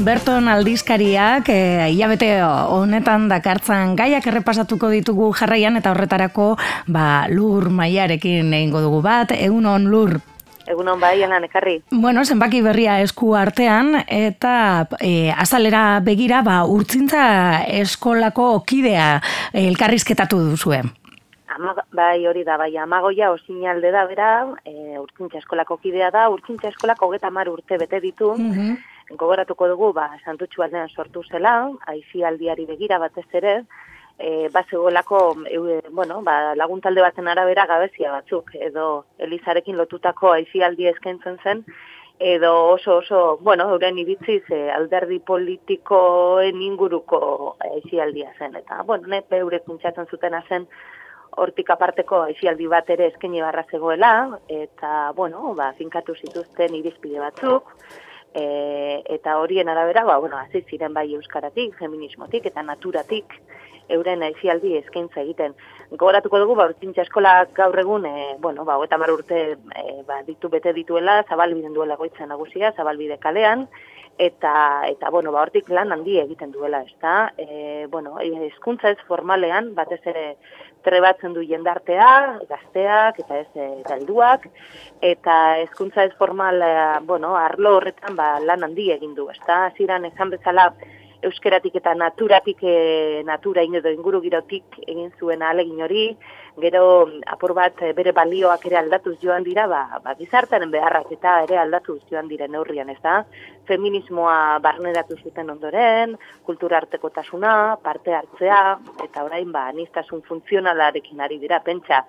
Berton aldizkariak e, hilabete honetan dakartzan gaiak errepasatuko ditugu jarraian eta horretarako ba, lur maiarekin egingo dugu bat, egunon lur. Egunon bai, elan ekarri. Bueno, zenbaki berria esku artean eta e, azalera begira ba, urtzintza eskolako kidea elkarrizketatu duzuen. Ama, bai, hori da, bai, amagoia osinalde da, bera, e, urtzintza eskolako kidea da, urtzintza eskolako geta mar urte bete ditu, mm gogoratuko dugu, ba, santutxu aldean sortu zela, aizi aldiari begira batez ere, e, ba, e, bueno, ba, laguntalde baten arabera gabezia batzuk, edo Elizarekin lotutako aizi aldi eskaintzen zen, edo oso oso, bueno, euren iritziz e, alderdi politikoen inguruko aizialdia zen. Eta, bueno, ne, beure kuntzatzen zutena zen, hortik aparteko aizialdi bat ere eskaini barra zegoela, eta, bueno, ba, finkatu zituzten irizpide batzuk, e, eta horien arabera, ba, bueno, hasi ziren bai euskaratik, feminismotik eta naturatik euren aizialdi eskaintza egiten. Gogoratuko dugu, ba, urtintza eskola gaur egun, e, bueno, ba, eta mar urte e, ba, ditu bete dituela, zabalbiden duela goitzen nagusia, zabalbide kalean, eta, eta bueno, ba, hortik lan handi egiten duela, ez da? E, bueno, eskuntza ez formalean, batez ere trebatzen du jendartea, gazteak eta ez helduak eta hezkuntza ez formal bueno, arlo horretan ba, lan handi egin du, ezta? Hasieran esan bezala euskeratik eta naturatik e, natura edo inguru girotik egin zuen alegin hori, gero apur bat e, bere balioak ere aldatuz joan dira, ba, ba gizartaren beharrak eta ere aldatuz joan dira neurrian, ez da? Feminismoa barneratu zuten ondoren, kultura arteko tasuna, parte hartzea, eta orain ba, niztasun funtzionalarekin ari dira, pentsa,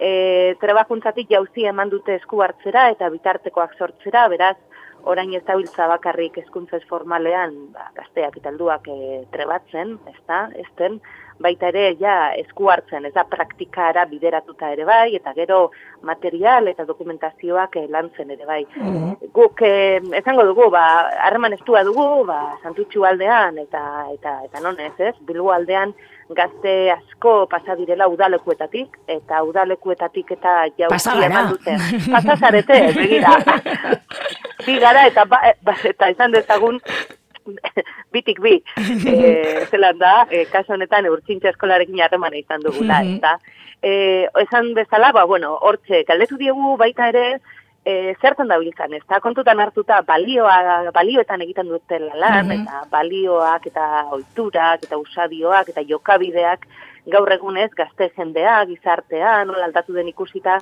E, trebakuntzatik jauzi eman dute esku hartzera eta bitartekoak sortzera, beraz, orain ez dabiltza bakarrik hezkuntza formalean ba, gazteak eta alduak e, trebatzen, ez da, ez den, baita ere ja esku hartzen, ez da praktikara bideratuta ere bai, eta gero material eta dokumentazioak e, lantzen ere bai. Mm Guk, e, esango dugu, ba, harreman estua dugu, ba, santutxu aldean, eta, eta, eta non ez, ez, bilgu aldean, gazte asko pasa direla udalekuetatik eta udalekuetatik eta jauzi eman dute. Pasazarete, begira. bi gara eta ba, eta izan dezagun bitik bi. E, zelan da, e, kaso honetan urtsintza eskolarekin harremana izan dugula, mm -hmm. E, esan bezala, ba, bueno, hortxe, galdetu diegu baita ere, e, zertan da biltzen, ez da, kontutan hartuta balioa, balioetan egiten dute lan, mm eta balioak, eta oiturak, eta usadioak, eta jokabideak, gaur egunez, gazte jendea, gizartea, nola aldatu den ikusita,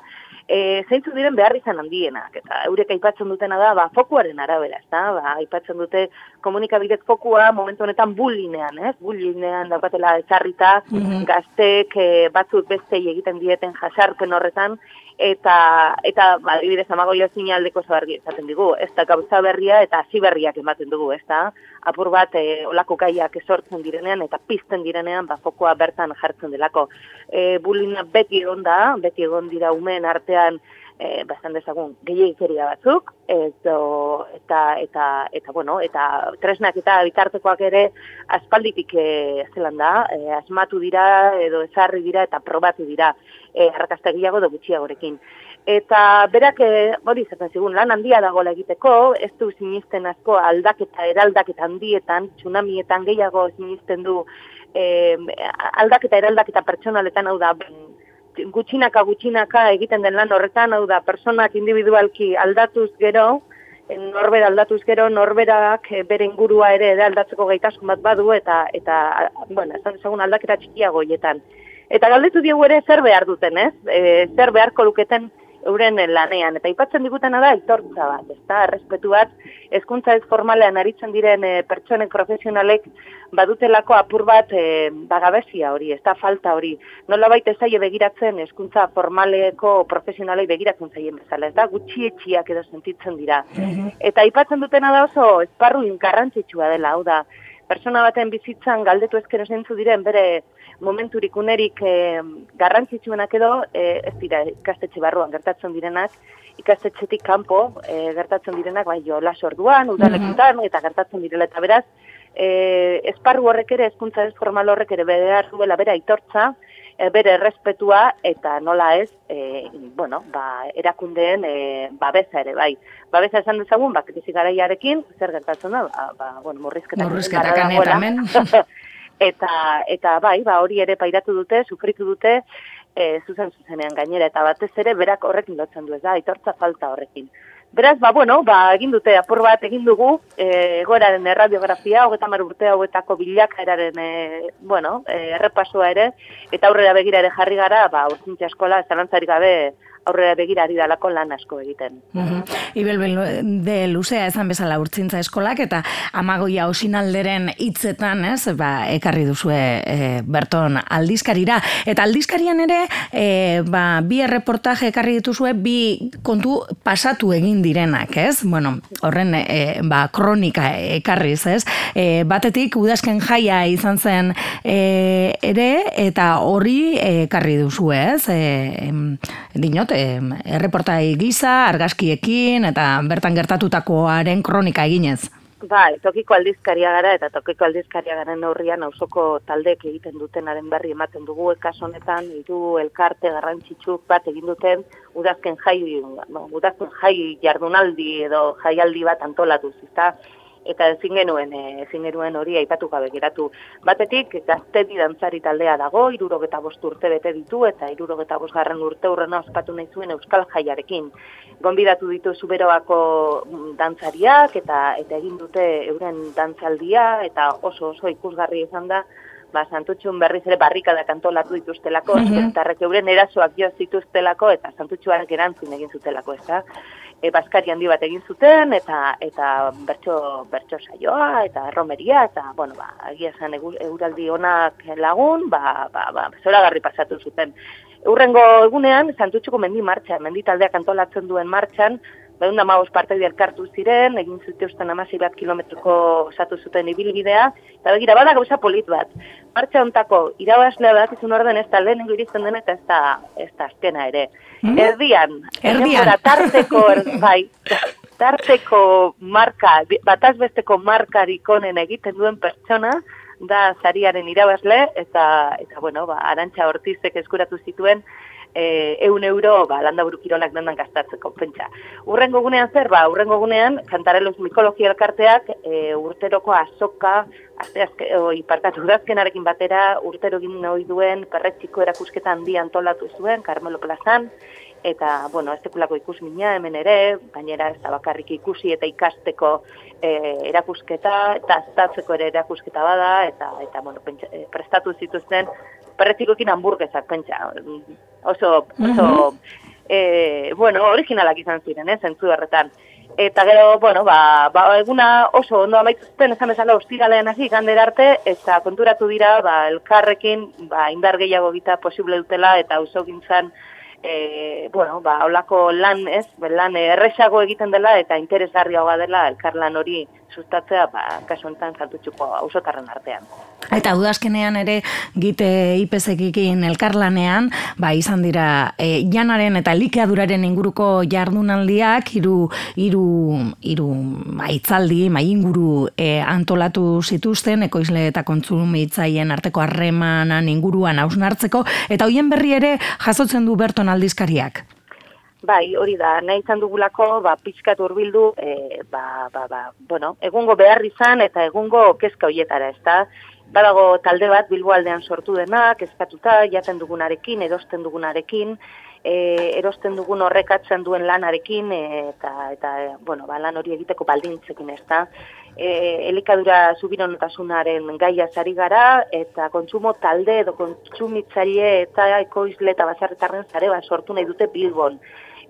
e, zeintzu diren behar izan handienak, eta eurek aipatzen dutena da, ba, fokuaren arabera, ez da, ba, aipatzen dute komunikabidek fokua momentu honetan bulinean, ez, bulinean daukatela ezarrita, mm -hmm. gaztek e, batzuk bestei egiten dieten jasarpen horretan, eta eta ba adibidez amagoio sinaldeko zabarri esaten digu ez da gauza berria eta hasi berriak ematen dugu ez da? Apur bat e, olako gaiak esortzen direnean eta pizten direnean ba fokoa bertan jartzen delako. E, bulina beti egon da beti egon dira umeen artean e, bastan dezagun gehiagikeria batzuk edo, eta, eta, eta, bueno, eta tresnak eta bitartekoak ere aspalditik e, zelan da, e, asmatu dira edo ezarri dira eta probatu dira e, arrakastagiago edo gutxiagorekin. Eta berak, e, hori zaten zigun, lan handia dagoela egiteko, ez du sinisten asko aldaketa, eraldaketa handietan, tsunamietan gehiago sinisten du e, aldaketa, eraldaketa pertsonaletan hau da, gutxinaka gutxinaka egiten den lan horretan, hau da, personak individualki aldatuz gero, norbera aldatuz gero, norberak bere ingurua ere aldatzeko gaitasun bat badu, eta, eta bueno, esan aldaketa txikiagoietan. Eta galdetu diegu ere zer behar duten, ez? E, zer beharko luketen euren lanean. Eta ipatzen digutena da, itortza bat, ez da, errespetu bat, ezkuntza ez formalean aritzen diren e, pertsonek profesionalek badutelako apur bat e, bagabezia hori, ez da, falta hori. Nola baita zaie begiratzen ezkuntza formaleko profesionalei begiratzen zaien bezala, ez da, gutxietxiak edo sentitzen dira. Mhm. Eta ipatzen dutena da oso, esparru inkarrantzitsua dela, hau da, persona baten bizitzan galdetu ezkero zentzu diren bere momenturik unerik e, garrantzitsuenak edo e, ez dira ikastetxe barruan gertatzen direnak, ikastetxetik kanpo e, gertatzen direnak, bai jo, lasorduan, udalekutan, eta gertatzen direla eta beraz, e, esparru horrek ere, eskuntza ez formal horrek ere behar duela bera aitortza, e, bere errespetua eta nola ez, e, bueno, ba, erakundeen e, babesa ere, bai. Babesa esan dezagun, ba, krisi garaiarekin, zer gertatzen da, ba, ba bueno, morrizketak. Morrizketak eta, eta bai, ba, hori ere pairatu dute, sufritu dute, e, zuzen zuzenean gainera, eta batez ere berak horrekin lotzen du ez da, aitortza falta horrekin. Beraz, ba, bueno, ba, egin dute, apur bat egin dugu, e, egoeraren erradiografia, hogeta urte hauetako bilakaeraren, e, bueno, e, errepasoa ere, eta aurrera begira ere jarri gara, ba, urtsintza eskola, zalantzarik gabe, aurrera begirari dalako lan asko egiten. Mm Ibel de luzea esan bezala urtzintza eskolak eta amagoia osinalderen hitzetan, ez, ba, ekarri duzue e, berton aldizkarira. Eta aldizkarian ere, e, ba, bi erreportaje ekarri dituzue, bi kontu pasatu egin direnak, ez? Bueno, horren e, ba, kronika ekarriz, ez? E, batetik, udazken jaia izan zen e, ere, eta hori ekarri duzue, ez? E, dinot, erreportai giza, argazkiekin, eta bertan gertatutakoaren kronika eginez. Bai, tokiko aldizkaria gara eta tokiko aldizkaria garen aurrian ausoko taldeek egiten dutenaren berri ematen dugu ekas honetan hiru elkarte garrantzitsuk bat egin duten udazken jai, udazken jai jardunaldi edo jaialdi bat antolatu zita eta ezin genuen eh, ezin genuen hori aipatu gabe geratu. Batetik gaztedi dantzari taldea dago, 75 urte bete ditu eta 75garren urte urrena ospatu nahi zuen euskal jaiarekin. Gonbidatu ditu Zuberoako mm, dantzariak eta eta egin dute euren dantzaldia eta oso oso ikusgarri izan da ba, santutxun berriz ere barrikada kantolatu dituztelako, mm -hmm. euren erasoak jo zituztelako, eta santutxuarak erantzun egin zutelako, ez da? E, Baskari handi bat egin zuten, eta eta bertso, bertso saioa, eta romeria, eta, bueno, ba, agia zen euraldi honak lagun, ba, ba, ba, zora garri pasatu zuten. Urrengo egunean, santutxuko mendi martxan, mendi taldeak antolatzen duen martxan, Baina da maus parte elkartu ziren, egin zituzten amasi bat kilometroko osatu zuten ibilbidea, eta begira, bada gauza polit bat. Martxa ontako, irabazlea bat izun orden ez da lehenengo iristen den eta ez da, ez da azkena ere. Mm? Erdian, erdian, tarteko, er, bai, tarteko marka, batazbesteko markarik onen egiten duen pertsona, da zariaren irabazle, eta, eta bueno, ba, arantxa hortizek eskuratu zituen, e, eun euro ba, landa kirolak dendan gastatzeko, pentsa. Urrengo gunean zer, ba, urrengo gunean, kantarelos mikologia elkarteak e, urteroko azoka, azte azke, oi, parkatu dazkenarekin batera, urtero egin duen, perretxiko erakusketa handi antolatu zuen, Carmelo Plazan, eta, bueno, ez tekulako ikus mina hemen ere, gainera ez da bakarrik ikusi eta ikasteko e, erakusketa, eta aztatzeko ere erakusketa bada, eta, eta bueno, pentsa, e, prestatu zituzten, perretikoekin hamburguesak, pentsa, oso, oso, e, bueno, originalak izan ziren, eh, zentzu erretan. Eta gero, bueno, ba, ba, eguna oso ondo amaitu zuten, esan bezala ostiralean hasi gander arte, eta konturatu dira, ba, elkarrekin, ba, indar gehiago gita posible dutela, eta oso gintzan, e, bueno, ba, olako lan, ez, lan erresago egiten dela, eta interesgarriagoa dela, elkarlan hori sustatzea, ba, kasu enten zaltutxuko ausotarren artean. Eta udazkenean ere gite ipezekikin elkarlanean, ba, izan dira e, janaren eta likeaduraren inguruko jardunaldiak, hiru hiru hiru maitzaldi, mai inguru e, antolatu zituzten, ekoizle eta kontsumitzaien arteko harremanan inguruan hausnartzeko, eta hoien berri ere jasotzen du berton aldizkariak. Bai, hori da, nahi izan dugulako, ba, pixkat urbildu, e, ba, ba, ba, bueno, egungo behar izan eta egungo kezka hoietara, ez da? Badago talde bat bilboaldean sortu dena, kezkatuta, jaten dugunarekin, erosten dugunarekin, e, erosten dugun horrekatzen duen lanarekin, e, eta, eta bueno, ba, lan hori egiteko baldintzekin, ez da? E, elikadura zubironotasunaren gaia zari gara, eta kontsumo talde edo kontsumitzaile eta ekoizle eta bazarretarren zare bat sortu nahi dute bilbon.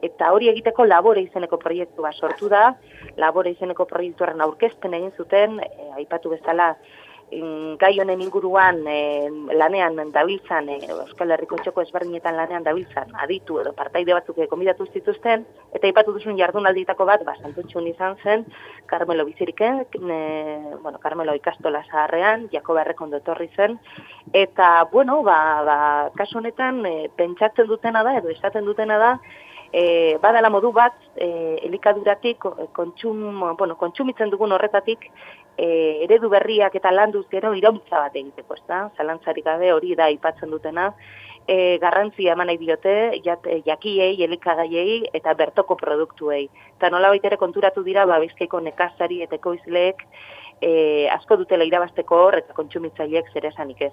Eta hori egiteko labore izeneko proiektu bat sortu da, labore izeneko proiektuaren aurkezten egin zuten, e, aipatu bezala, gai honen inguruan e, lanean dabiltzan, e, Euskal Herriko txoko ezberdinetan lanean dabiltzan, aditu edo partaide batzuk konbidatu zituzten, eta aipatu duzun jardunalditako bat, basantutxun izan zen, Carmelo Biziriken, e, bueno, Carmelo ikastola zaharrean, Jakoba Errekondo etorri zen, eta, bueno, ba, ba, kasu honetan, e, pentsatzen dutena da, edo esaten dutena da, e, badala modu bat e, elikaduratik kontsum, bueno, kontsumitzen dugun horretatik e, eredu berriak eta landuz gero irauntza bat egiteko, ez da? Zalantzarik gabe hori da aipatzen dutena e, garrantzia eman nahi diote jakiei, elikagaiei eta bertoko produktuei. Eta nola baitere konturatu dira, ba, bizkaiko nekazari eta ekoizleek e, asko dutela irabasteko hor eta kontsumitzaileek zer esanik ez.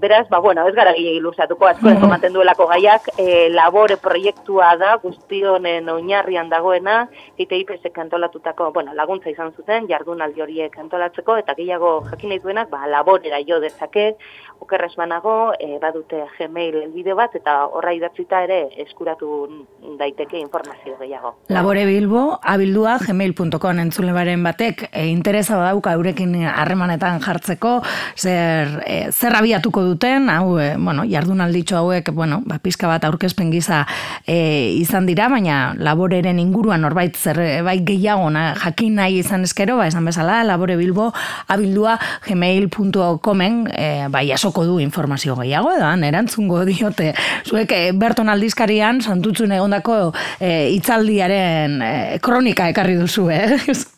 Beraz, ba, bueno, ez gara gile iluzatuko, asko mm -hmm. duelako gaiak, e, labore proiektua da, guztionen oinarrian dagoena, eta IPS kantolatutako, bueno, laguntza izan zuten, jardunaldi horiek kantolatzeko, eta gehiago jakin nahi duenak, ba, laborera jo dezake, okerrez banago, e, badute gmail bideo bat, eta horra idatzita ere eskuratu daiteke informazio gehiago. Labore bilbo, abildua gmail.com entzulebaren batek, e, interesa badauka eurekin harremanetan jartzeko, zer, e, zer abiatuko duten, hau, e, bueno, jardunalditxo hauek, bueno, ba, pizka bat aurkezpen giza e, izan dira, baina laboreren inguruan norbait zer bai gehiago na, jakin nahi izan eskero, ba, esan bezala, labore bilbo abildua gmail.comen e, bai asoko du informazio gehiago, edo, erantzungo diote, zuek e, berton aldizkarian, santutzun egondako e, itzaldiaren e, kronika ekarri duzu, eh?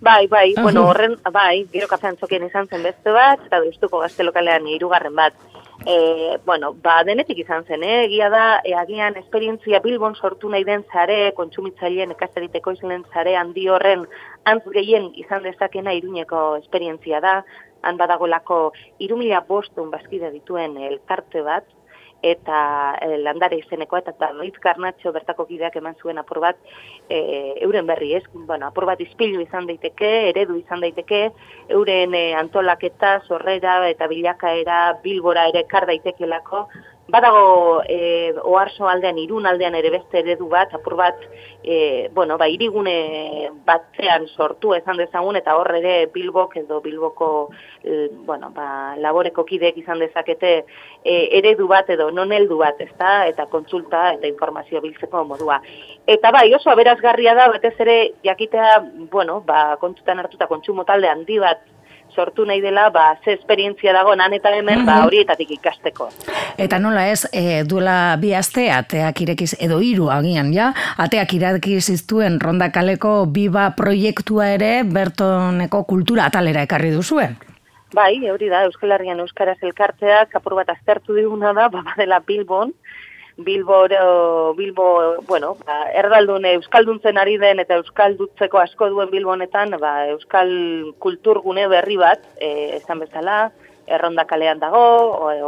Bai, bai, bueno, horren, bai, gero kafean txokien izan zen beste bat, eta duztuko gazte lokalean irugarren bat. E, bueno, ba, denetik izan zen, eh? egia da, e, agian esperientzia bilbon sortu nahi den zare, kontsumitzaileen ekasteriteko izan zare handi horren antz gehien izan dezakena iruñeko esperientzia da, han badagolako irumila bostun bazkide dituen elkarte bat, eta e, landare izeneko eta Luis Garnatxo bertako kideak eman zuen apur bat e, euren berri ez, bueno, apur bat izpilu izan daiteke, eredu izan daiteke, euren e, antolaketa, zorrera eta bilakaera bilbora ere kar daitekelako, Badago e, oarso aldean, irun aldean ere beste eredu bat, apur bat, e, bueno, ba, irigune batzean sortu ezan dezagun, eta hor ere bilbok edo bilboko, e, bueno, ba, laboreko kideek izan dezakete e, eredu bat edo non heldu bat, ezta, eta kontsulta eta informazio biltzeko modua. Eta bai, oso aberazgarria da, batez ere, jakitea, bueno, ba, kontzutan hartuta kontsumo talde handi bat sortu nahi dela, ba, ze esperientzia dago nan eta hemen, ba, horietatik ikasteko. Eta nola ez, e, duela bi aste, ateak irekiz, edo hiru agian, ja, ateak irekiz iztuen rondakaleko biba proiektua ere, bertoneko kultura atalera ekarri duzuen. Bai, hori da, Euskal Herrian Euskaraz elkartzeak, apur bat aztertu diguna da, ba, badela Bilbon, Bilbo, Bilbo, bueno, ba, erdaldun euskalduntzen ari den eta euskaldutzeko asko duen Bilbo honetan, ba, euskal kulturgune berri bat, e, esan bezala, erronda kalean dago,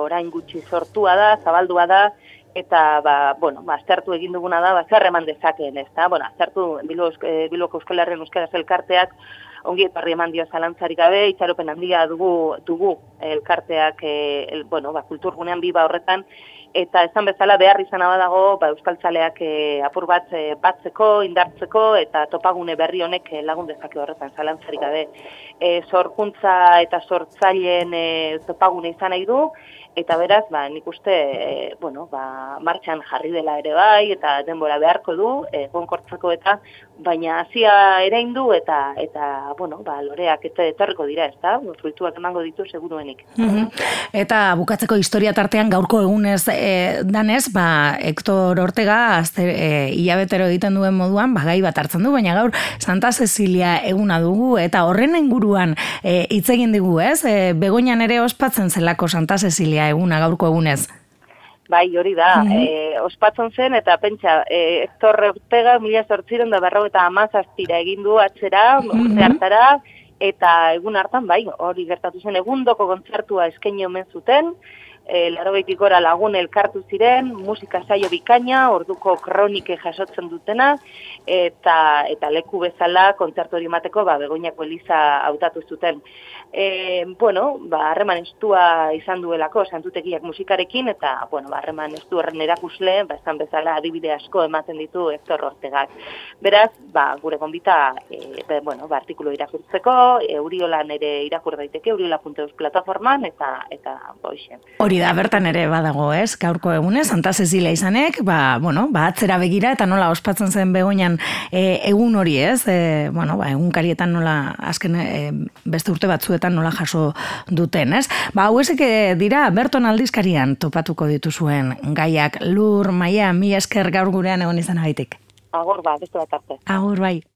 orain gutxi sortua da, zabaldua da, eta ba, bueno, ba, aztertu egin duguna da, ba, zer eman dezakeen, ez da? Bueno, aztertu Bilbo, e, Bilboko Euskal Herren Euskaraz elkarteak, ongi etorri eman dio zalantzarik gabe, itxaropen handia dugu, dugu elkarteak, e, el, bueno, ba, kulturgunean biba horretan, eta esan bezala behar izan dago ba, euskaltzaleak e, apur bat e, batzeko, indartzeko eta topagune berri honek lagun dezake horretan zalantzarik gabe. E, sorkuntza eta sortzaileen e, topagune izan nahi du, eta beraz, ba, nik uste, e, bueno, ba, martxan jarri dela ere bai, eta denbora beharko du, e, gonkortzeko eta, baina hasia ere indu, eta, eta, bueno, ba, loreak eta etorriko dira, ez da, fruituak emango ditu seguruenik. Eta bukatzeko historia tartean gaurko egunez e, danez, ba, Hector Ortega, azte, e, hilabetero egiten duen moduan, ba, gai bat hartzen du, baina gaur Santa Cecilia eguna dugu, eta horren inguruan e, hitz egin digu, ez? E, begoinan ere ospatzen zelako Santa Cecilia eguna gaurko egunez. Bai, hori da, mm ospatzen zen, eta pentsa, e, Hector Ortega, mila sortziren da berro eta amazaztira egindu atzera, mm hartara, eta egun hartan, bai, hori gertatu zen, egundoko kontzertua eskaini omen zuten, e, laro gora lagun elkartu ziren, musika saio bikaina, orduko kronike jasotzen dutena, eta eta leku bezala kontzertu hori mateko, ba, begoinako eliza hautatu zuten. E, bueno, ba, harreman estua izan duelako, santutekiak musikarekin, eta, bueno, ba, harreman estu horren erakusle, ba, esan bezala adibide asko ematen ditu Hector Ortegak. Beraz, ba, gure gombita, e, be, bueno, ba, artikulu irakurtzeko, e, uriolan ere irakur daiteke, uriola.eus plataforman, eta, eta, boixen. Hori da, bertan ere badago, ez? Gaurko egunez, Santa Cecilia izanek, ba, bueno, ba, atzera begira eta nola ospatzen zen begoinan e, egun hori, ez? E, bueno, ba, egun karietan nola, azken e, beste urte batzuetan nola jaso duten, ez? Ba, hauezek dira, berton aldizkarian topatuko dituzuen gaiak lur, maia, mi esker gaur gurean egon izan agaitik. Agur ba, beste bat arte. Agur bai.